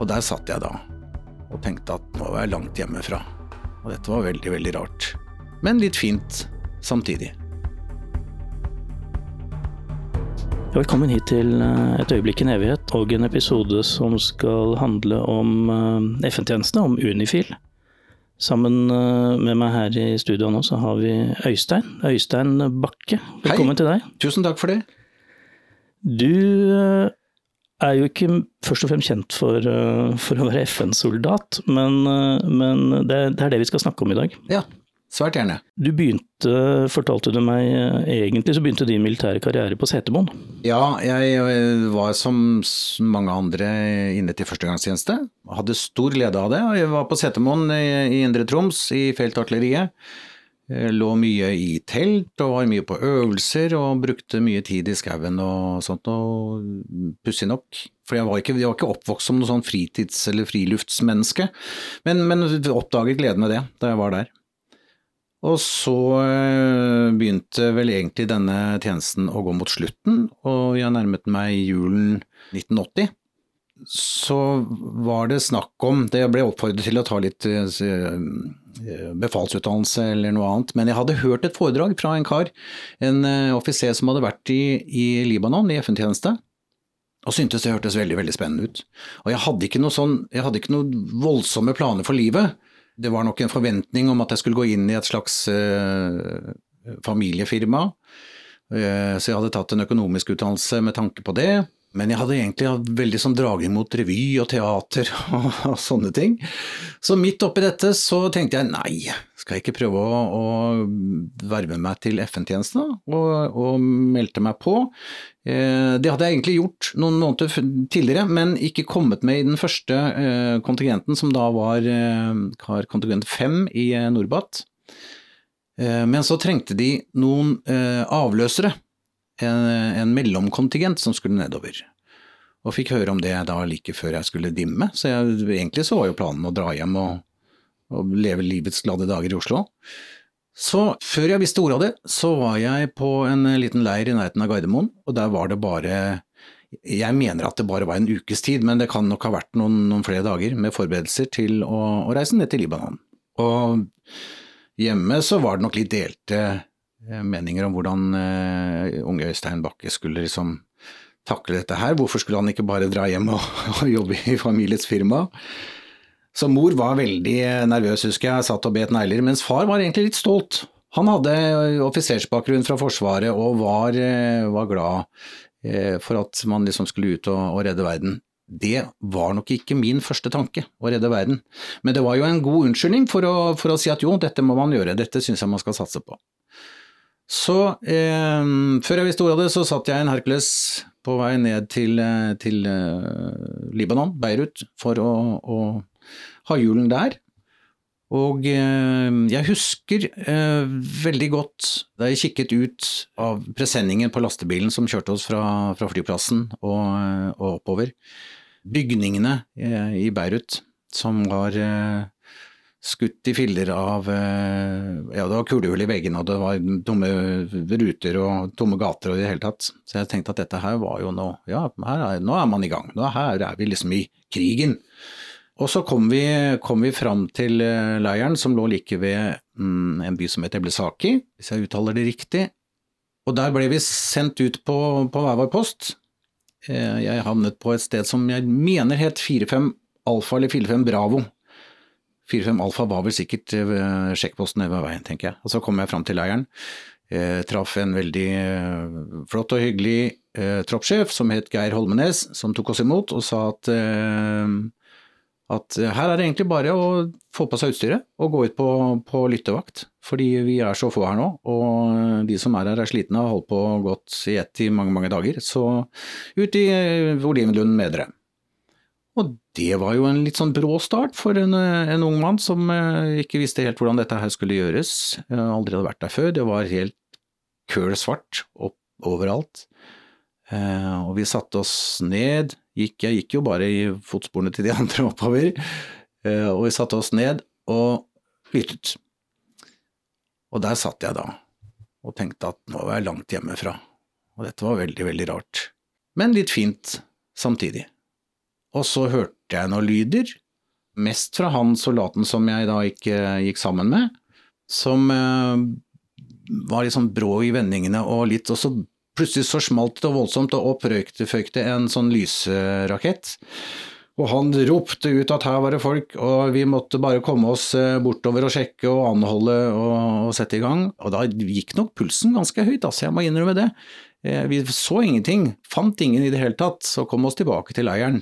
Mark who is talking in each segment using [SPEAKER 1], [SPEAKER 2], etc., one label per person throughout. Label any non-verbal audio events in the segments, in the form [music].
[SPEAKER 1] Og der satt jeg da og tenkte at nå var jeg langt hjemmefra. Og dette var veldig, veldig rart. Men litt fint samtidig.
[SPEAKER 2] Velkommen hit til eh, Et øyeblikk i en evighet og en episode som skal handle om eh, FN-tjenestene, om Unifil. Sammen eh, med meg her i studio nå så har vi Øystein. Øystein Bakke, velkommen
[SPEAKER 1] Hei.
[SPEAKER 2] til deg.
[SPEAKER 1] Tusen takk for det.
[SPEAKER 2] Du er jo ikke først og fremst kjent for, eh, for å være FN-soldat, men, eh, men det, det er det vi skal snakke om i dag.
[SPEAKER 1] Ja, svært gjerne.
[SPEAKER 2] Du begynte, fortalte du meg, eh, egentlig så begynte din militære karriere på Setermoen.
[SPEAKER 1] Ja, jeg var som mange andre inne til førstegangstjeneste. Hadde stor glede av det. Jeg var på Setermoen i, i Indre Troms, i feltartilleriet. Jeg Lå mye i telt og var mye på øvelser og brukte mye tid i skauen og sånt. og Pussig nok, for jeg var, ikke, jeg var ikke oppvokst som noe sånn fritids- eller friluftsmenneske, men, men oppdaget gleden med det da jeg var der. Og så eh, begynte vel egentlig denne tjenesten å gå mot slutten, og jeg nærmet meg julen 1980. Så var det snakk om det Jeg ble oppfordret til å ta litt eh, eh, befalsutdannelse eller noe annet, men jeg hadde hørt et foredrag fra en kar, en eh, offiser som hadde vært i, i Libanon i FN-tjeneste, og syntes det hørtes veldig veldig spennende ut. Og jeg hadde ikke noe sånn, jeg hadde ikke noe voldsomme planer for livet. Det var nok en forventning om at jeg skulle gå inn i et slags eh, familiefirma. Eh, så jeg hadde tatt en økonomisk utdannelse med tanke på det. Men jeg hadde egentlig veldig sånn dragning mot revy og teater [laughs] og, og sånne ting. Så midt oppi dette så tenkte jeg nei, skal jeg ikke prøve å, å verve meg til FN-tjenesten og, og meldte meg på. Eh, Det hadde jeg egentlig gjort noen måneder tidligere, men ikke kommet med i den første eh, kontingenten, som da var eh, kontingent fem i eh, Norbat. Eh, Men så trengte de noen eh, avløsere, en, en mellomkontingent som skulle nedover. Og fikk høre om det da like før jeg skulle dimme, så jeg, egentlig så var jo planen å dra hjem og, og leve livets glade dager i Oslo. Så før jeg visste ordet av det, så var jeg på en liten leir i nærheten av Gardermoen, og der var det bare Jeg mener at det bare var en ukes tid, men det kan nok ha vært noen, noen flere dager med forberedelser til å, å reise ned til Libanon. Og hjemme så var det nok litt delte meninger om hvordan eh, unge Øystein Bakke skulle liksom takle dette her. Hvorfor skulle han ikke bare dra hjem og, [laughs] og jobbe i familiets firma? Så mor var veldig nervøs, husker jeg, satt og bet negler, mens far var egentlig litt stolt. Han hadde offisersbakgrunn fra Forsvaret og var, eh, var glad eh, for at man liksom skulle ut og, og redde verden. Det var nok ikke min første tanke, å redde verden. Men det var jo en god unnskyldning for å, for å si at jo, dette må man gjøre, dette syns jeg man skal satse på. Så eh, før jeg visste ordet av det, så satt jeg i en Hercules på vei ned til, eh, til eh, Libanon, Beirut, for å, å ha julen der. Og eh, jeg husker eh, veldig godt da jeg kikket ut av presenningen på lastebilen som kjørte oss fra, fra flyplassen og, eh, og oppover. Bygningene i Beirut som var eh, skutt i filler av eh, Ja, det var kulehull i veggene, og det var tomme ruter og tomme gater og i det hele tatt. Så jeg tenkte at dette her var jo nå Ja, er, nå er man i gang. Nå her er vi liksom i krigen. Og så kom vi, kom vi fram til eh, leiren som lå like ved mm, en by som heter Eblesaki, hvis jeg uttaler det riktig. Og der ble vi sendt ut på, på hver vår post. Eh, Jeg havnet på et sted som jeg mener het 45 Alfa eller 45 Bravo. 4-5 Alfa var vel sikkert eh, sjekkposten nede ved veien, tenker jeg. Og så kom jeg fram til leiren. Eh, traff en veldig eh, flott og hyggelig eh, troppssjef som het Geir Holmenes, som tok oss imot og sa at, eh, at her er det egentlig bare å få på seg utstyret og gå ut på, på lyttevakt. Fordi vi er så få her nå, og de som er her er slitne og har holdt på godt i ett i mange, mange dager. Så ut i eh, Olivenlund med dere. Og det var jo en litt sånn brå start for en, en ung mann som eh, ikke visste helt hvordan dette her skulle gjøres. Jeg aldri hadde vært der før. Det var helt køl svart opp overalt. Eh, og vi satte oss ned. Gikk, jeg gikk jo bare i fotsporene til de [laughs] andre oppover. Eh, og vi satte oss ned og lyttet. Og der satt jeg da og tenkte at nå var jeg langt hjemmefra. Og dette var veldig, veldig rart. Men litt fint samtidig. Og så hørte jeg noen lyder, mest fra han soldaten som jeg da ikke gikk sammen med, som eh, var litt sånn brå i vendingene og litt Og plutselig så smalt det voldsomt, og opp røykte, føykte en sånn lysrakett. Og han ropte ut at her var det folk, og vi måtte bare komme oss eh, bortover og sjekke og anholde og, og sette i gang. Og da gikk nok pulsen ganske høyt, altså, jeg må innrømme det. Eh, vi så ingenting, fant ingen i det hele tatt, så kom oss tilbake til leiren.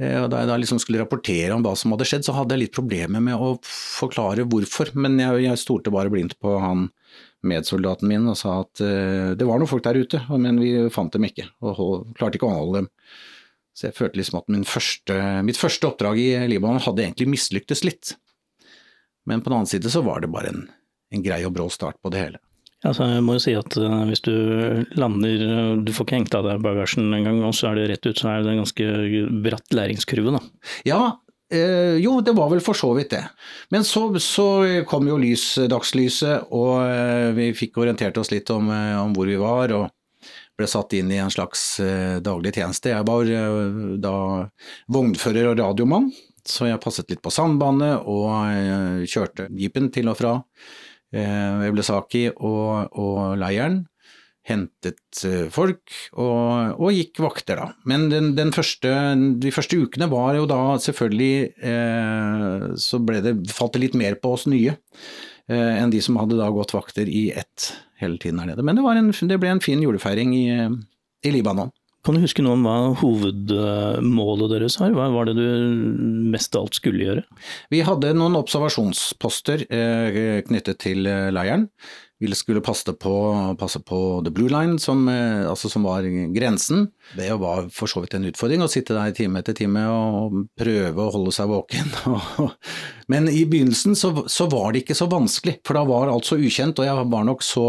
[SPEAKER 1] Eh, og Da jeg da liksom skulle rapportere om hva som hadde skjedd, så hadde jeg litt problemer med å forklare hvorfor, men jeg, jeg stolte bare blindt på han medsoldaten min og sa at uh, det var noen folk der ute, men vi fant dem ikke, og klarte ikke å anholde dem. Så jeg følte liksom at første, mitt første oppdrag i Libanon hadde egentlig mislyktes litt. Men på den annen side så var det bare en, en grei og brå start på det hele.
[SPEAKER 2] Altså, jeg må jo si at uh, hvis du lander Du får ikke hengt av deg bagasjen en gang, og så er det rett ut, så er det en ganske bratt læringskurve, da.
[SPEAKER 1] Ja, eh, jo, det var vel for så vidt det. Men så, så kom jo lys, dagslyset, og eh, vi fikk orientert oss litt om, eh, om, hvor vi var. og ble satt inn i en slags eh, daglig tjeneste. Jeg var eh, da vognfører og radiomann, så jeg passet litt på sandbanen, og kjørte jeepen til og fra Eblesaki og, og leiren hentet folk og, og, gikk vakter, da. Men den, den første, de første ukene var jo da selvfølgelig eh, Så ble det, falt det litt mer på oss nye eh, enn de som hadde da gått vakter i ett hele tiden her nede. Men det, en, det ble en fin julefeiring i, i Libanon.
[SPEAKER 2] Kan du huske noe om hva hovedmålet deres var? Hva var det du mest av alt skulle gjøre?
[SPEAKER 1] Vi hadde noen observasjonsposter eh, knyttet til eh, leiren. Vi skulle passe på, passe på the blue line, som, eh, altså som, var grensen. Det var for så vidt en utfordring å sitte der time etter time og prøve å holde seg våken. [laughs] Men i begynnelsen så, så var det ikke så vanskelig, for da var alt så ukjent, og jeg var nok så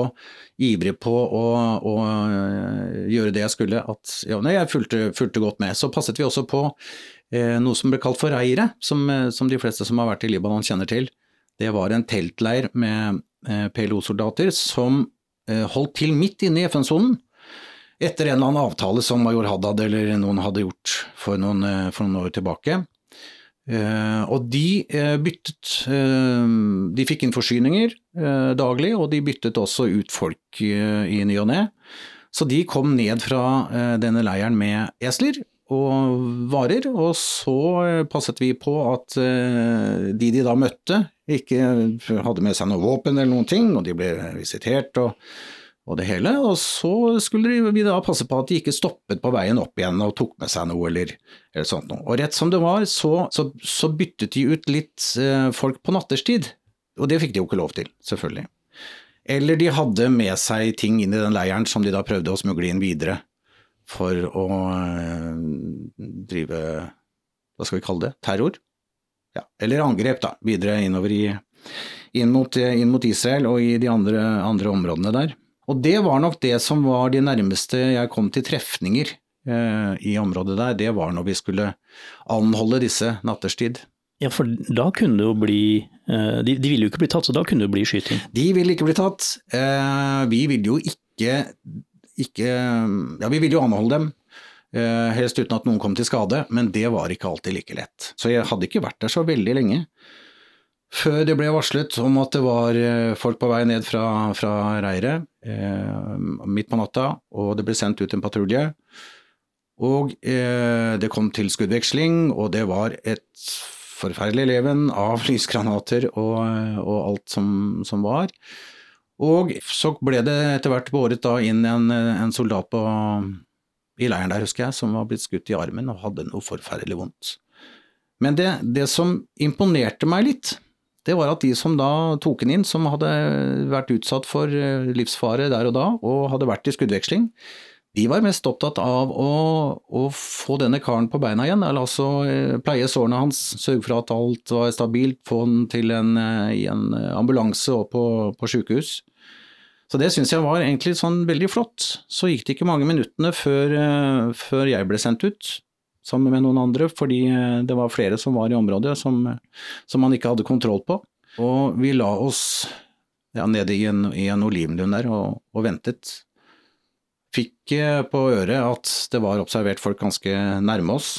[SPEAKER 1] ivrig på å, å eh, gjøre det jeg skulle at ja, jeg fulgte, fulgte, godt med. Så passet vi også på eh, noe som ble kalt for reire, som, eh, som, de fleste som har vært i Libanon kjenner til. Det var en teltleir med eh, PLO-soldater som eh, holdt til midt inne i FN-sonen. Etter en eller annen avtale som major Haddad eller noen hadde gjort for noen, eh, for noen år tilbake. Uh, og de uh, byttet uh, De fikk inn forsyninger daglig, og de byttet også ut folk i ny og ne. Så de kom ned fra denne leiren med esler og varer, og så passet vi på at de de da møtte, ikke hadde med seg noe våpen eller noen ting, og de ble visitert. og og det hele, og så skulle vi da passe på at de ikke stoppet på veien opp igjen og tok med seg noe eller, eller sånt noe. Og rett som det var, så, så, så byttet de ut litt eh, folk på natterstid, og det fikk de jo ikke lov til, selvfølgelig. Eller de hadde med seg ting inn i den leiren som de da prøvde å smugle inn videre for å eh, drive, hva skal vi kalle det, terror? Ja, eller angrep, da, videre innover i, inn, mot, inn mot Israel og i de andre, andre områdene der. Og det var nok det som var de nærmeste jeg kom til trefninger eh, i området der. Det var når vi skulle anholde disse natterstid.
[SPEAKER 2] Ja, for da kunne det jo bli eh, de, de, ville jo ikke bli tatt, så da kunne det bli skyting?
[SPEAKER 1] De ville ikke bli tatt. Eh, vi ville jo ikke, ikke Ja, vi ville jo anholde dem. Eh, helst uten at noen kom til skade, men det var ikke alltid like lett. Så jeg hadde ikke vært der så veldig lenge før det ble varslet om at det var eh, folk på vei ned fra, fra reiret eh, midt på natta, og det ble sendt ut en patrulje. Og eh, det kom til skuddveksling, og det var et forferdelig leven av [laughs] lysgranater og, og alt som, som, var. Og så ble det etter hvert båret inn en, en soldat på, i leiren der, husker jeg, som var blitt skutt i armen og hadde noe forferdelig vondt. Men det, det som imponerte meg litt, det var at de som da tok den inn, som hadde vært utsatt for eh, livsfare der og da, og hadde vært i skuddveksling, de var mest opptatt av å, å få denne karen på beina igjen, eller altså eh, pleie sårene hans, sørge for at alt var stabilt, få han til en, eh, i en ambulanse og på, på sjukehus. Så det syns jeg var egentlig sånn veldig flott. Så gikk det ikke mange minuttene før, før jeg ble sendt ut sammen med noen andre, fordi eh, det var flere som var i området som, som man ikke hadde kontroll på. Og vi la oss ja, nede i en, i en olivenlund der og, og, ventet. Fikk eh, på øret at det var observert folk ganske nærme oss.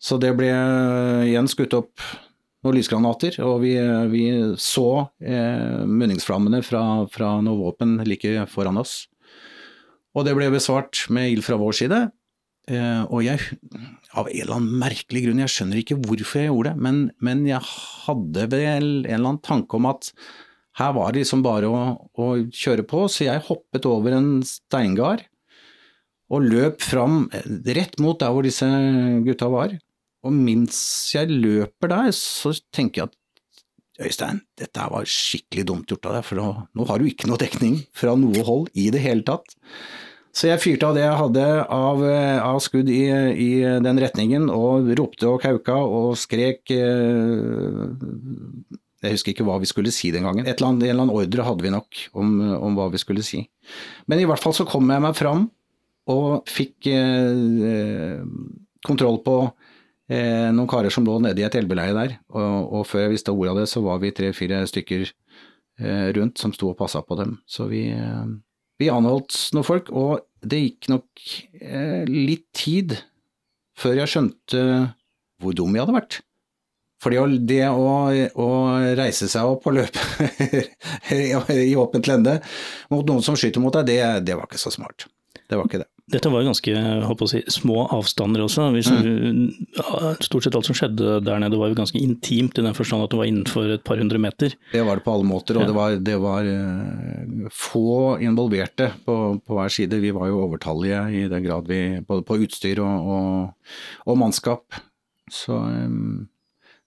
[SPEAKER 1] Så det ble eh, igjen skutt opp noen lysgranater, og vi, vi så eh, munningsflammene fra, fra noe våpen like foran oss. Og det ble besvart med ild fra vår side, og jeg, av en eller annen merkelig grunn, jeg skjønner ikke hvorfor jeg gjorde det, men, men jeg hadde vel en eller annen tanke om at her var det liksom bare å, å kjøre på, så jeg hoppet over en steingard og løp fram rett mot der hvor disse gutta var. Og mens jeg løper der, så tenker jeg at Øystein, dette var skikkelig dumt gjort av deg, for nå, nå har du ikke noe dekning fra noe hold i det hele tatt. Så jeg fyrte av det jeg hadde av, eh, av skudd i, i, den retningen, og ropte og kauka og skrek eh, Jeg husker ikke hva vi skulle si den gangen. Eller annet, en eller annen ordre hadde vi nok om, om, hva vi skulle si. Men i hvert fall så kom jeg meg fram og fikk eh, kontroll på eh, noen karer som lå nede i et elveleie der. Og, og, før jeg visste ordet av det, så var vi tre-fire stykker eh, rundt som sto og passa på dem. Så vi vi anholdt noen folk, og det gikk nok eh, litt tid før jeg skjønte hvor dum jeg hadde vært. Fordi det å, å reise seg opp og løpe [laughs] i åpent lende mot noen som skyter mot deg, det, det var ikke så smart. Det var ikke det.
[SPEAKER 2] Dette var jo ganske si, små avstander også. Hvis, mm. Stort sett alt som skjedde der nede var jo ganske intimt, i den forstand at det var innenfor et par hundre meter.
[SPEAKER 1] Det var det på alle måter, og ja. det var, det var uh, få involverte på, på, hver side. Vi var jo overtallige i den grad vi Både på utstyr og, og, og mannskap. Så um,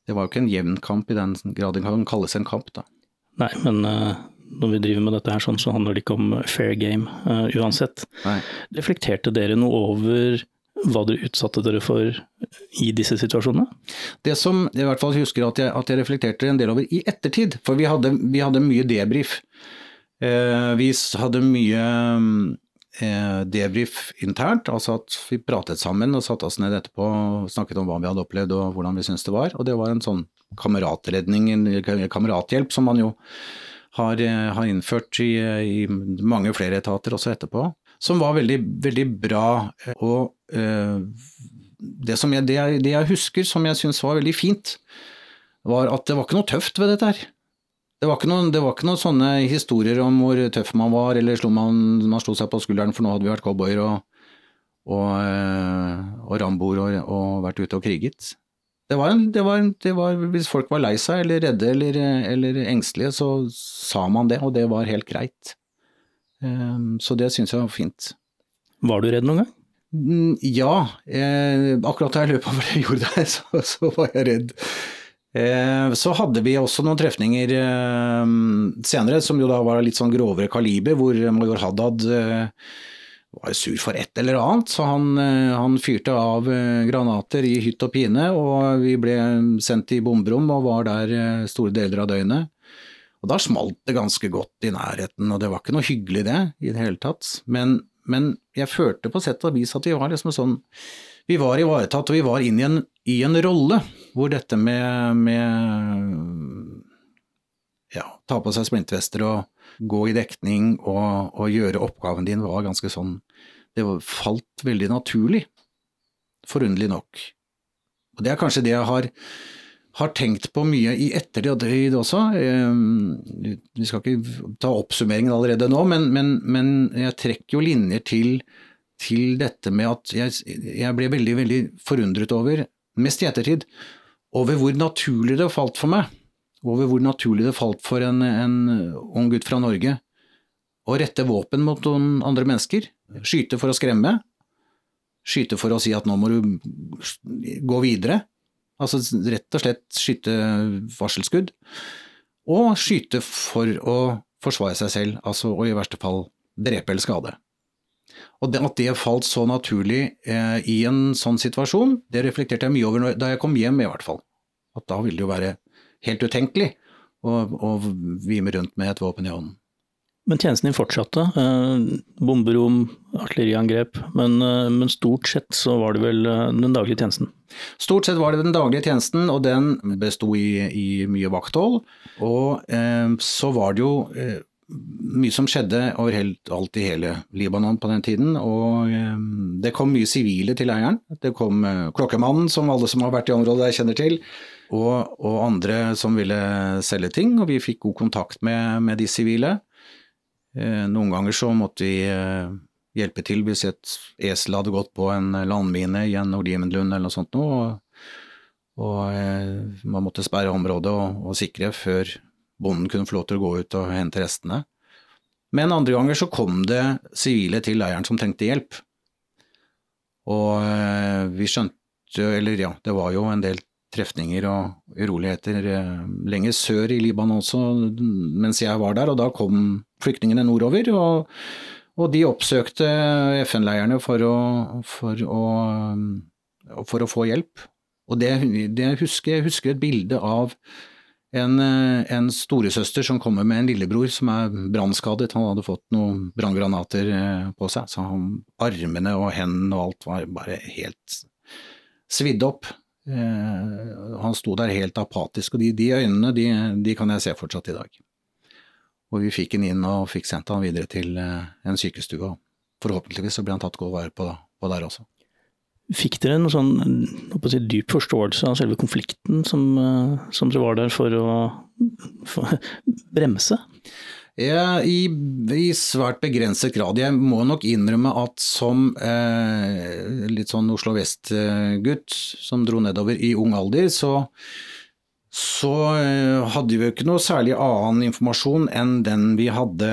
[SPEAKER 1] det var jo ikke en jevn kamp i den grad det kan kalles en kamp, da.
[SPEAKER 2] Nei, men uh når vi driver med dette her sånn, så handler det ikke om fair game uh, uansett. Nei. Reflekterte dere noe over hva dere utsatte dere for i disse situasjonene?
[SPEAKER 1] Det som jeg i hvert fall husker at jeg, at jeg reflekterte en del over i ettertid, for vi hadde, vi hadde mye debrief. Eh, vi hadde mye eh, debrief internt, altså at vi pratet sammen og satte oss ned etterpå og snakket om hva vi hadde opplevd og hvordan vi syntes det var. Og det var en sånn kameratredning, kamerathjelp som man jo har, eh, har innført i, i, mange flere etater også etterpå, som var veldig, veldig bra. Og uh, det, jeg, det, jeg, det, jeg, husker som jeg syns var veldig fint, var at det var ikke noe tøft ved dette her. Det var, noen, det var ikke noen sånne historier om hvor tøff man var, eller slo man, man slo seg på skulderen for nå hadde vi vært cowboyer og, og, eh, og ramboer og, og vært ute og kriget. Det var, en, det, var en, det var, Hvis folk var lei seg eller redde eller, eller, engstelige, så sa man det, og det var helt greit. Um, så det syns jeg var fint.
[SPEAKER 2] Var du redd noen gang?
[SPEAKER 1] Mm, ja, eh, akkurat da jeg løp over det jordet her, [laughs] så, så, var jeg redd. Eh, så hadde vi også noen trefninger eh, senere, som jo da var litt sånn grovere kaliber, hvor major Haddad eh, var sur for et eller annet, så han, eh, han, fyrte av eh, granater i hytt og pine, og vi ble sendt i bomberom og var der eh, store deler av døgnet. Og da smalt det ganske godt i nærheten, og det var ikke noe hyggelig det i det hele tatt. Men, men jeg følte på sett og vis at vi var liksom sånn Vi var ivaretatt, og vi var inne i en, i en rolle hvor dette med, med ja, ta på seg splintvester og gå i dekning og, og, gjøre oppgaven din var ganske sånn Det falt veldig naturlig, forunderlig nok. Og det er kanskje det jeg har, har tenkt på mye i ettertid også. Ehm, vi skal ikke ta oppsummeringen allerede nå, men, men, men jeg trekker jo linjer til, til dette med at jeg, jeg ble veldig, veldig forundret over, mest i ettertid, over hvor naturlig det falt for meg, over hvor naturlig det falt for en, en ung gutt fra Norge å rette våpen mot noen andre mennesker. Skyte for å skremme. Skyte for å si at nå må du gå videre. Altså rett og slett skyte varselskudd. Og skyte for å forsvare seg selv, altså og i verste fall drepe eller skade. Og det, At det falt så naturlig eh, i en sånn situasjon, det reflekterte jeg mye over da jeg kom hjem, i hvert fall. At da ville det jo være helt utenkelig å, å vime rundt med et våpen i hånden.
[SPEAKER 2] Men tjenesten din fortsatte. Eh, bomberom, artilleriangrep. Men, eh, men, stort sett så var det vel eh, den daglige tjenesten?
[SPEAKER 1] Stort sett var det den daglige tjenesten, og den besto i, i, mye vakthold. Og eh, så var det jo eh, mye som skjedde over helt, alt i hele Libanon på den tiden. Og eh, det kom mye sivile til leiren. Det kom klokkemannen, som alle som har vært i området der kjenner til. Og, og, andre som ville selge ting, og vi fikk god kontakt med, med de sivile. Eh, noen ganger så måtte vi eh, hjelpe til hvis et esel hadde gått på en landmine i en Nordimenlund eller noe sånt noe, og, og eh, man måtte sperre området og, og, sikre før bonden kunne få lov til å gå ut og hente restene. Men andre ganger så kom det sivile til leiren som trengte hjelp. Og vi skjønte, eller ja, det var jo en del trefninger og uroligheter lenger sør i Libanon også mens jeg var der, og da kom flyktningene nordover. og, og de oppsøkte FN-leirene for, for, for, å få hjelp. Og det, det husker, jeg husker et bilde av en, en storesøster som kommer med en lillebror som er brannskadet. Han hadde fått noen branngranater eh, på seg, så han, armene og hendene og alt var bare helt svidd opp. Eh, han sto der helt apatisk, og de, de øynene de, de, kan jeg se fortsatt i dag. Og vi fikk han inn og fikk sendt han videre til eh, en sykestue. og Forhåpentligvis så ble han tatt god vare på, på, der også.
[SPEAKER 2] Fikk dere en sånn si, dyp forståelse av selve konflikten som, eh, som dere var der for å [laughs] for, bremse?
[SPEAKER 1] Ja, i, i, svært begrenset grad. Jeg må nok innrømme at som eh, litt sånn Oslo vest-gutt som dro nedover i ung alder, så så eh, hadde vi jo ikke noe særlig annen informasjon enn den vi hadde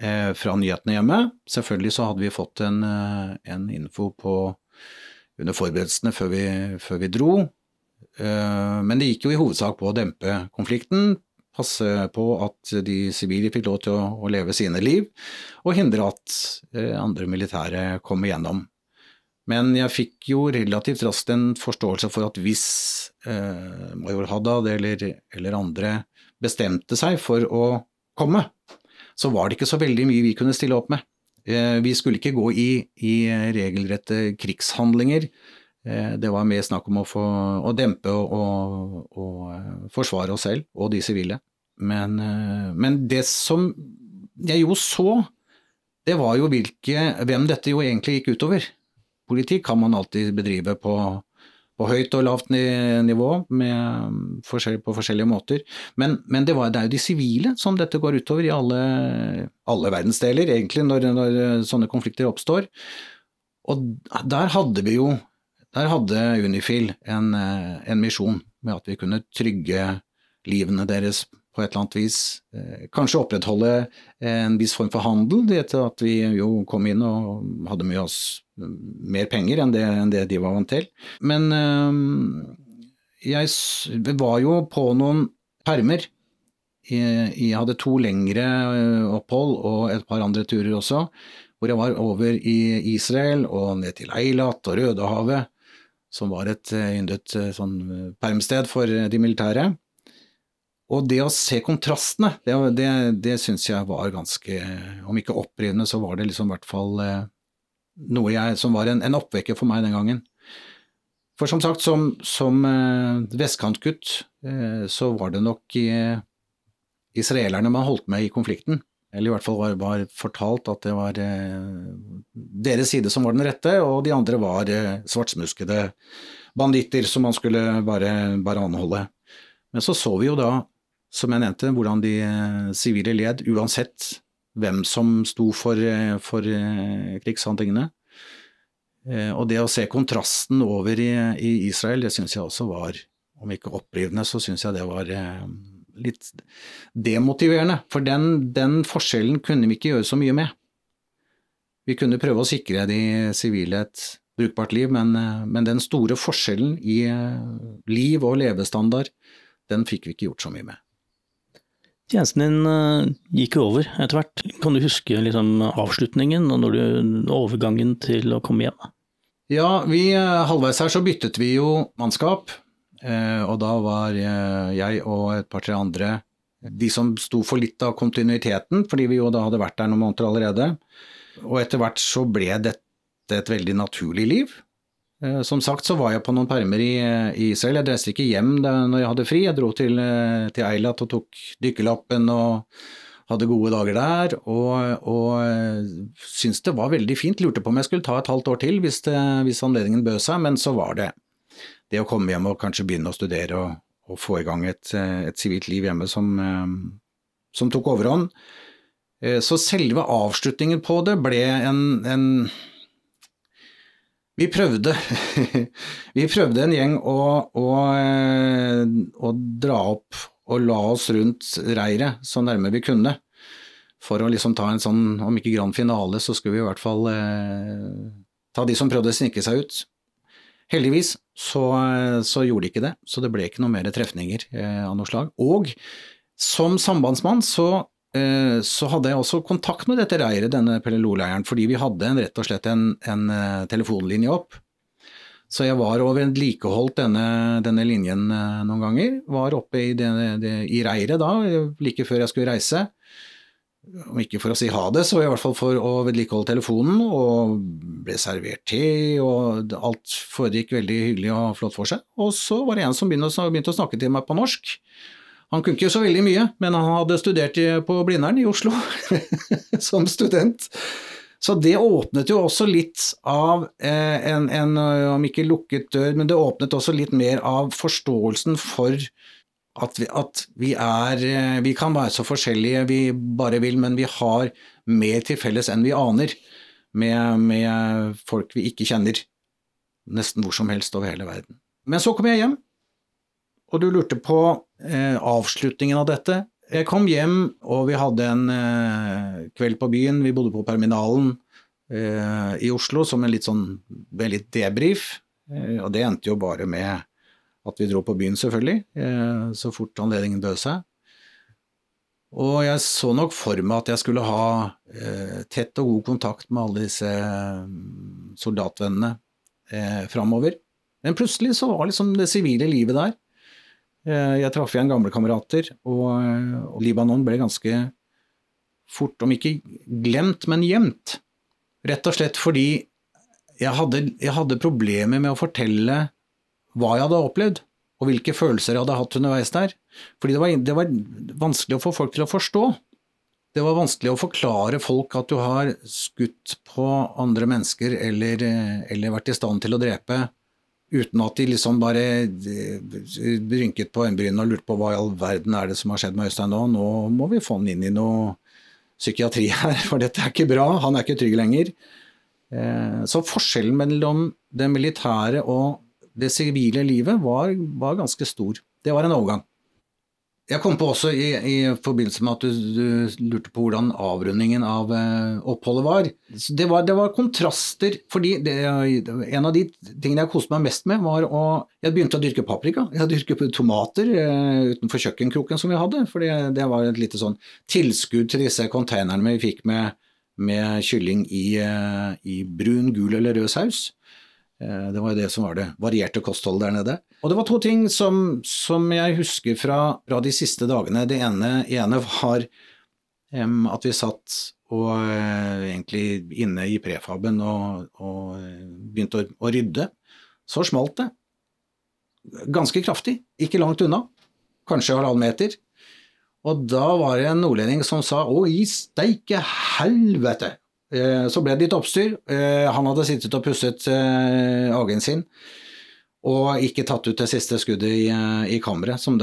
[SPEAKER 1] eh, fra nyhetene hjemme. Selvfølgelig så hadde vi fått en, eh, en info på, under forberedelsene før vi, før vi dro. Men det gikk jo i hovedsak på å dempe konflikten, passe på at de sivile fikk lov til å, å, leve sine liv, og hindre at andre militære kom igjennom. Men jeg fikk jo relativt raskt en forståelse for at hvis eh, major Haddad eller, eller, andre bestemte seg for å komme, så var det ikke så veldig mye vi kunne stille opp med. Eh, vi skulle ikke gå i, i regelrette krigshandlinger. Eh, det var mer snakk om å, få, å dempe og, og, og, eh, forsvare oss selv og de sivile. Men, eh, men, det som jeg jo så, det var jo hvilke, hvem dette jo egentlig gikk utover politikk kan man alltid bedrive på, på høyt og lavt nivå forskjell, på forskjellige måter. Men, men det, var, det, er jo de sivile som dette går utover i alle, alle verdensdeler, egentlig, når, når, sånne konflikter oppstår. Og der hadde vi jo der hadde Unifil en, en misjon med at vi kunne trygge livene deres på et eller annet vis. Eh, kanskje opprettholde en viss form for handel, etter at vi jo kom inn og hadde med oss mer penger enn det, enn det de var vant til. Men øh, jeg var jo på noen permer. Jeg, hadde to lengre eh, opphold og et par andre turer også, hvor jeg var over i Israel og ned til Eilat og Rødehavet, som var et yndet sånn permsted for de militære. Og det å se kontrastene, det, det, det syns jeg var ganske Om ikke opprivende, så var det liksom i hvert fall eh, noe jeg, som var en, en, oppvekker for meg den gangen. For som sagt, som, som eh, vestkantgutt, eh, så var det nok eh, israelerne man holdt med i konflikten. Eller i hvert fall var, var fortalt at det var deres side som var den rette, og de andre var svartsmuskede banditter som man skulle bare, bare anholde. Men så så vi jo da som jeg nevnte, hvordan de sivile led, uansett hvem som sto for, eh, for eh, krigshandlingene. Og det å se kontrasten over i, i Israel, det syns jeg også var, om ikke opprivende, så syns jeg det var eh, litt demotiverende. For den, den, forskjellen kunne vi ikke gjøre så mye med. Vi kunne prøve å sikre de sivile et brukbart liv, men, eh, men, den store forskjellen i eh, liv og levestandard, den fikk vi ikke gjort så mye med.
[SPEAKER 2] Tjenesten din gikk jo over etter hvert. Kan du huske liksom, avslutningen og du, overgangen til å komme hjem?
[SPEAKER 1] Ja, vi, halvveis her så byttet vi jo mannskap. Eh, og da var eh, jeg og et par-tre andre de som sto for litt av kontinuiteten, fordi vi jo da hadde vært der noen måneder allerede. Og etter hvert så ble dette et veldig naturlig liv. Eh, som sagt så var jeg på noen permer i, Israel. Jeg reiste ikke hjem da når jeg hadde fri. Jeg dro til, til Eilat og tok dykkerlappen og hadde gode dager der. Og, og syntes det var veldig fint. Lurte på om jeg skulle ta et halvt år til hvis, det, hvis anledningen bød seg, men så var det det å komme hjem og kanskje begynne å studere og, og få i gang et sivilt liv hjemme som, eh, som, tok overhånd. Eh, så selve avslutningen på det ble en, en vi prøvde, [laughs] vi prøvde en gjeng å, å, eh, å, dra opp og la oss rundt reiret så nærme vi kunne. For å liksom ta en sånn, om ikke grand finale, så skulle vi i hvert fall eh, ta de som prøvde å snike seg ut. Heldigvis så, så, gjorde de ikke det, så det ble ikke noe mer trefninger eh, av noe slag. Og som sambandsmann så, eh, så, hadde jeg også kontakt med dette reiret, denne Pelle-Lo-leiren, fordi vi hadde en, rett og slett en, en uh, telefonlinje opp. Så jeg var og vedlikeholdt denne, denne linjen uh, noen ganger. Var oppe i, i reiret da, like før jeg skulle reise om ikke for å si ha det, så i hvert fall for å vedlikeholde telefonen, og ble servert te, og alt foregikk veldig hyggelig og flott for seg. Og så var det en som begynte å snakke til meg på norsk. Han kunne ikke så veldig mye, men han hadde studert på Blindern i Oslo [laughs] som student. Så det åpnet jo også litt av eh, en, en, om ikke lukket dør, men det åpnet også litt mer av forståelsen for at vi, at vi, er eh, Vi kan være så forskjellige vi bare vil, men vi har mer til felles enn vi aner med, med folk vi ikke kjenner. Nesten hvor som helst over hele verden. Men så kom jeg hjem, og du lurte på eh, avslutningen av dette. Jeg kom hjem, og vi hadde en eh, kveld på byen. Vi bodde på Perminalen eh, i Oslo som en litt sånn veldig debrief. Eh, og det endte jo bare med at vi dro på byen, selvfølgelig, eh, så fort anledningen bød seg. Og jeg så nok for meg at jeg skulle ha eh, tett og god kontakt med alle disse soldatvennene eh, framover. Men plutselig så var liksom det sivile livet der. Eh, jeg traff igjen gamle kamerater, og, og, Libanon ble ganske fort, om ikke glemt, men gjemt. Rett og slett fordi jeg hadde, jeg hadde problemer med å fortelle hva jeg hadde opplevd, og hvilke følelser jeg hadde hatt underveis der. Fordi det var, det var, vanskelig å få folk til å forstå. Det var vanskelig å forklare folk at du har skutt på andre mennesker eller, eller vært i stand til å drepe, uten at de liksom bare rynket på øyenbrynene og lurte på hva i all verden er det som har skjedd med Øystein nå. Nå må vi få han inn i noe psykiatri her, [laughs] for dette er ikke bra. Han er ikke trygg lenger. Eh, så forskjellen mellom det militære og det sivile livet var, var, ganske stor. Det var en overgang. Jeg kom på også i, i forbindelse med at du, du, lurte på hvordan avrundingen av eh, oppholdet var. Det, var. det var kontraster, fordi det, en av de tingene jeg koste meg mest med, var å Jeg begynte å dyrke paprika. Jeg dyrket tomater eh, utenfor kjøkkenkroken som vi hadde. For det var et lite sånn tilskudd til disse konteinerne vi fikk med, med kylling i, eh, i brun, gul eller rød saus. Eh, det var jo det som var det varierte kostholdet der nede. Og det var to ting som, som jeg husker fra, fra, de siste dagene. Det ene, ene var um, at vi satt og uh, egentlig inne i prefaben og, og uh, begynte å, å, rydde. Så smalt det. Ganske kraftig, ikke langt unna. Kanskje halvannen meter. Og da var det en nordlending som sa 'Å, i steike helvete'. Eh, så ble det litt oppstyr. Eh, han hadde sittet og pusset hagen sin og ikke tatt ut det siste skuddet i, i kammeret, som,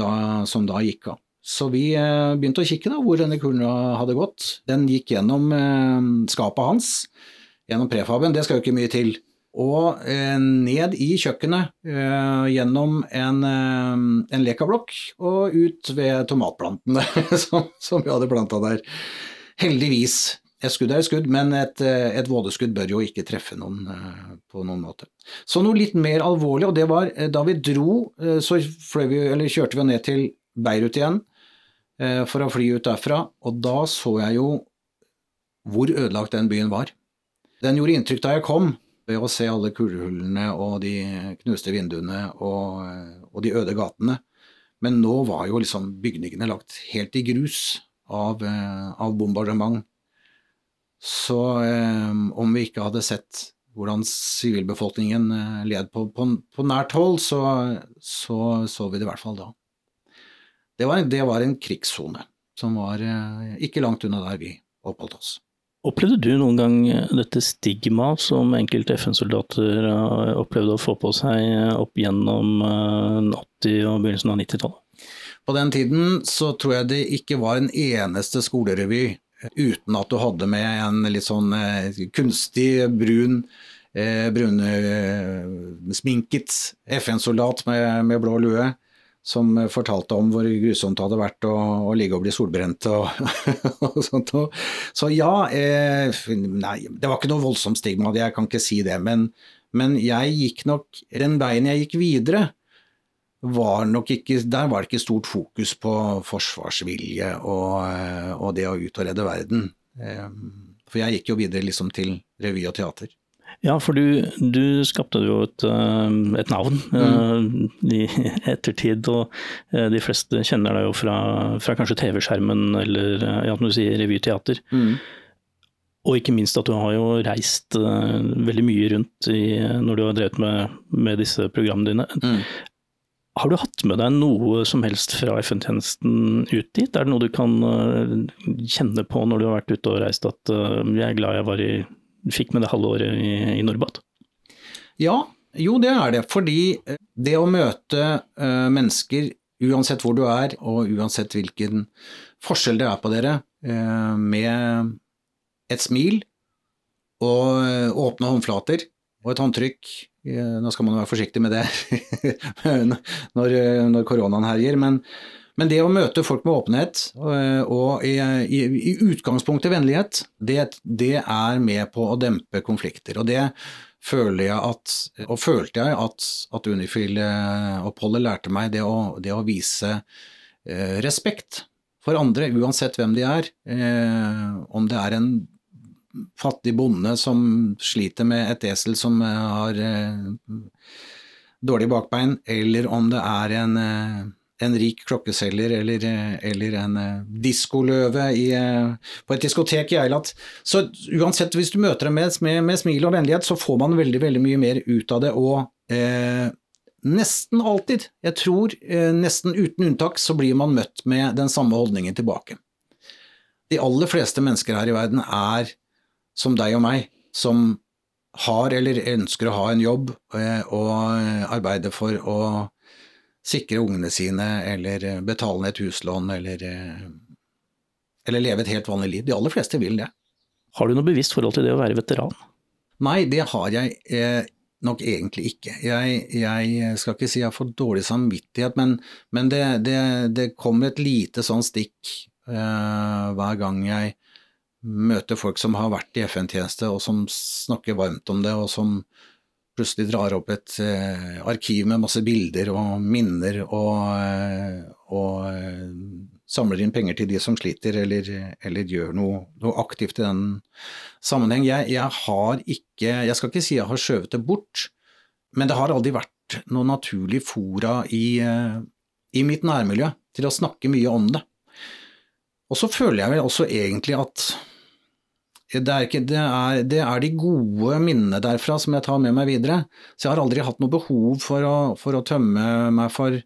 [SPEAKER 1] som, da gikk av. Så vi begynte å kikke da, hvor denne kula hadde gått. Den gikk gjennom skapet hans, gjennom prefaben. Det skal jo ikke mye til og eh, ned i kjøkkenet eh, gjennom en, eh, en lekablokk og ut ved tomatplantene [laughs] som, som vi hadde planta der. Heldigvis. Et skudd er et skudd, men et, eh, et vådeskudd bør jo ikke treffe noen eh, på noen måte. Så noe litt mer alvorlig, og det var eh, da vi dro, så vi, kjørte vi ned til Beirut igjen for å fly ut derfra, og da så jeg jo hvor ødelagt den byen var. Den gjorde inntrykk da jeg kom, ved å se alle kulehullene og de knuste vinduene og, og de øde gatene. Men nå var jo liksom bygningene lagt helt i grus av, av bombardement. Så eh, om vi ikke hadde sett hvordan sivilbefolkningen eh, led på, på, på nært hold, så, så så vi det i hvert fall da. Det var, det var en krigssone som var eh, ikke langt unna der vi oppholdt oss.
[SPEAKER 2] Opplevde du noen gang dette stigmaet som enkelte FN-soldater opplevde å få på seg opp gjennom eh, 80- og begynnelsen av 90-tallet?
[SPEAKER 1] På den tiden så tror jeg det ikke var en eneste skolerevy eh, uten at du hadde med en litt sånn eh, kunstig brun eh, brunsminket FN-soldat med, med blå lue som fortalte om hvor grusomt det hadde vært å, å ligge og bli solbrent og, [laughs] og sånt. Så ja, eh, nei, det var ikke noe voldsomt stigma, jeg kan ikke si det. Men, men jeg gikk nok Den veien jeg gikk videre, var nok ikke Der var det ikke stort fokus på forsvarsvilje og, eh, og det å ut og redde verden. Eh, For jeg gikk jo videre liksom til revy og teater.
[SPEAKER 2] Ja, for du, du skapte jo et, eh, et navn mm. i [laughs] ettertid, og de fleste kjenner deg jo fra, fra kanskje TV-skjermen eller ja, når du sier revyteater. Og ikke minst at du har jo reist veldig mye rundt i, når du har drevet med, med disse programmene dine.
[SPEAKER 1] Mm.
[SPEAKER 2] Har du hatt med deg noe som helst fra FN-tjenesten ut dit? Er det noe du kan eh, kjenne på når du har vært ute og reist at eh, jeg er glad jeg i, fikk med det halve året i, i Norbat?
[SPEAKER 1] Ja, jo det er det. Fordi eh, det å møte mennesker, uansett hvor du er, og uansett hvilken forskjell det er på dere, med et smil og åpne håndflater og et håndtrykk Nå skal man jo være forsiktig med det [laughs] når, eh, når koronaen herjer, men, men det å møte folk med åpenhet og, og i, i, i utgangspunktet vennlighet, det, det er med på å dempe konflikter. Og det føler jeg at, og følte jeg at, at Unifil-oppholdet lærte meg det å, det å vise eh, respekt for andre, uansett hvem de er. Eh, om det er en fattig bonde som sliter med et esel som eh, har eh, dårlig bakbein, eller om det er en, eh, en rik klokkeselger eller, eller en diskoløve på et diskotek i Eilat. Så uansett, hvis du møter dem med, med, med smil og vennlighet, så får man veldig, veldig mye mer ut av det. Og eh, nesten alltid, jeg tror eh, nesten uten unntak, så blir man møtt med den samme holdningen tilbake. De aller fleste mennesker her i verden er som deg og meg, som har eller ønsker å ha en jobb eh, og arbeide for å sikre ungene sine, eller betale ned et huslån, eller, eh, eller leve et helt vanlig liv. De aller fleste vil det.
[SPEAKER 2] Har du noe bevisst forhold til det å være veteran?
[SPEAKER 1] Nei, det har jeg eh, nok egentlig ikke. Jeg, jeg skal ikke si jeg har fått dårlig samvittighet, men, men det, det, det kommer et lite sånn stikk eh, hver gang jeg møter folk som har vært i FN-tjeneste, og som snakker varmt om det, og som plutselig drar opp et eh, arkiv med masse bilder og minner, og, eh, og eh, samler inn penger til de som sliter, eller, eller gjør noe, noe, aktivt i den sammenheng. Jeg, jeg, har ikke Jeg skal ikke si jeg har skjøvet det bort, men det har aldri vært noe naturlig fora i, i mitt nærmiljø til å snakke mye om det. Og så føler jeg vel også egentlig at det er, ikke, det, er, det er, de gode minnene derfra som jeg tar med meg videre. Så jeg har aldri hatt noe behov for å, for å tømme meg for,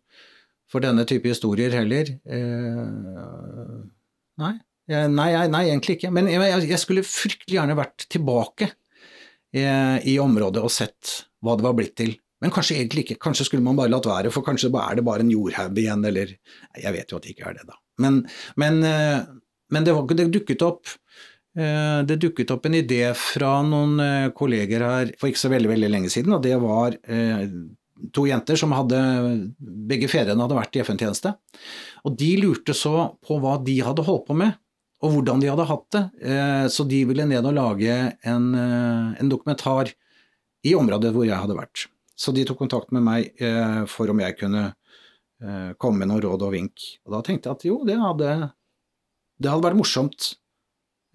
[SPEAKER 1] for, denne type historier heller. Eh, nei. Nei, nei, egentlig ikke. Men jeg, jeg, skulle fryktelig gjerne vært tilbake i, i, området og sett hva det var blitt til. Men kanskje egentlig ikke. Kanskje skulle man bare latt være, for kanskje er det bare en jordhaug igjen, eller Jeg vet jo at det ikke er det, da. Men, men, men det, det dukket opp Eh, det dukket opp en idé fra noen eh, kolleger her for ikke så veldig, veldig lenge siden, og det var eh, to jenter som hadde Begge fedrene hadde vært i FN-tjeneste. Og de lurte så på hva de hadde holdt på med, og hvordan de hadde hatt det. Så de ville ned og lage en, en dokumentar i området hvor jeg hadde vært. Så de tok kontakt med meg for om jeg kunne komme med noen råd og vink. Og da tenkte jeg at jo, det hadde, det hadde vært morsomt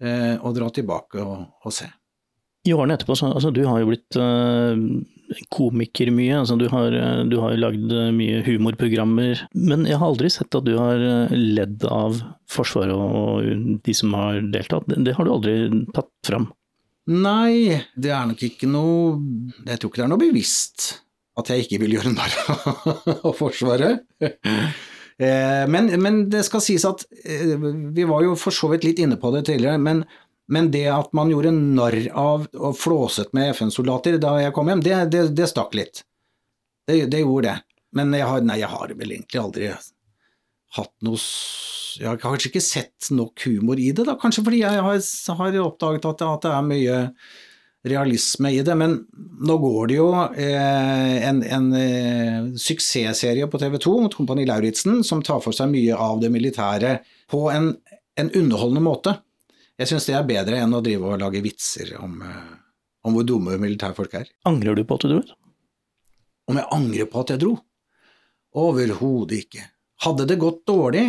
[SPEAKER 1] eh, å dra tilbake og, og, se.
[SPEAKER 2] I årene etterpå, så, altså, du har jo blitt uh, komiker mye. Altså, du har, uh, du har lagd uh, mye humorprogrammer. Men jeg har aldri sett at du har ledd av Forsvaret og de som har deltatt. Det, det har du aldri tatt fram?
[SPEAKER 1] Nei, det er nok ikke noe Jeg tror ikke det er noe bevisst at jeg ikke vil gjøre narr av Forsvaret. Eh, men, men, det skal sies at eh, vi var jo for så vidt litt inne på det tidligere, men, men det at man gjorde narr av og flåset med FN-soldater da jeg kom hjem, det, det, det stakk litt. Det, det, gjorde det. Men jeg har, nei, jeg har vel egentlig aldri hatt noe Jeg har kanskje ikke sett nok humor i det, da. Kanskje fordi jeg har, har oppdaget at, at det er mye realisme i det. Men nå går det jo eh, en, en eh, suksessserie på TV 2 mot Kompani Lauritzen som tar for seg mye av det militære på en, en underholdende måte. Jeg syns det er bedre enn å drive og lage vitser om, eh, om hvor dumme militærfolk er.
[SPEAKER 2] Angrer du på at du dro?
[SPEAKER 1] Om jeg angrer på at jeg dro? Overhodet ikke. Hadde det gått dårlig,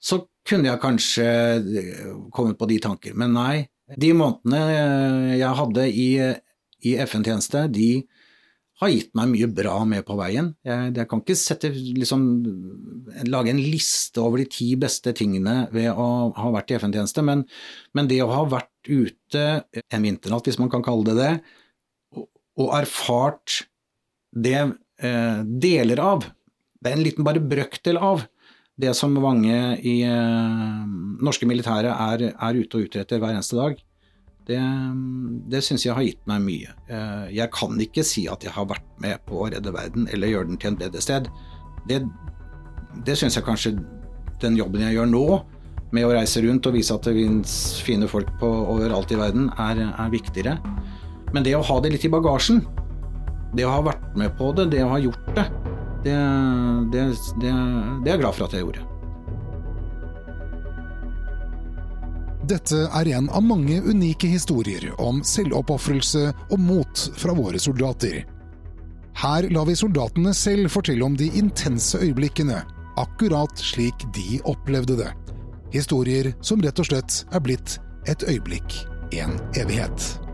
[SPEAKER 1] så kunne jeg kanskje eh, kommet på de tanker, men nei. De månedene eh, jeg hadde i, i FN-tjeneste, de har gitt meg mye bra med på veien. Jeg, jeg kan ikke sette, liksom, lage en liste over de ti beste tingene ved å ha vært i FN-tjeneste, men, men, det å ha vært ute en vinternatt, hvis man kan kalle det det, og, og erfart det eh, deler av, det er en liten bare brøkdel av, det som mange i eh, norske militære er, er, ute og utretter hver eneste dag, det, det syns jeg har gitt meg mye. Eh, jeg kan ikke si at jeg har vært med på å redde verden eller gjøre den til en bedre sted. Det, det syns jeg kanskje den jobben jeg gjør nå, med å reise rundt og vise at det finnes fine folk på, overalt i verden, er, er viktigere. Men det å ha det litt i bagasjen, det å ha vært med på det, det å ha gjort det, det, det, det, det er jeg glad for at jeg gjorde.
[SPEAKER 3] Dette er en av mange unike historier om selvoppofrelse og mot fra våre soldater. Her lar vi soldatene selv fortelle om de intense øyeblikkene, akkurat slik de opplevde det. Historier som rett og slett er blitt et øyeblikk, en evighet.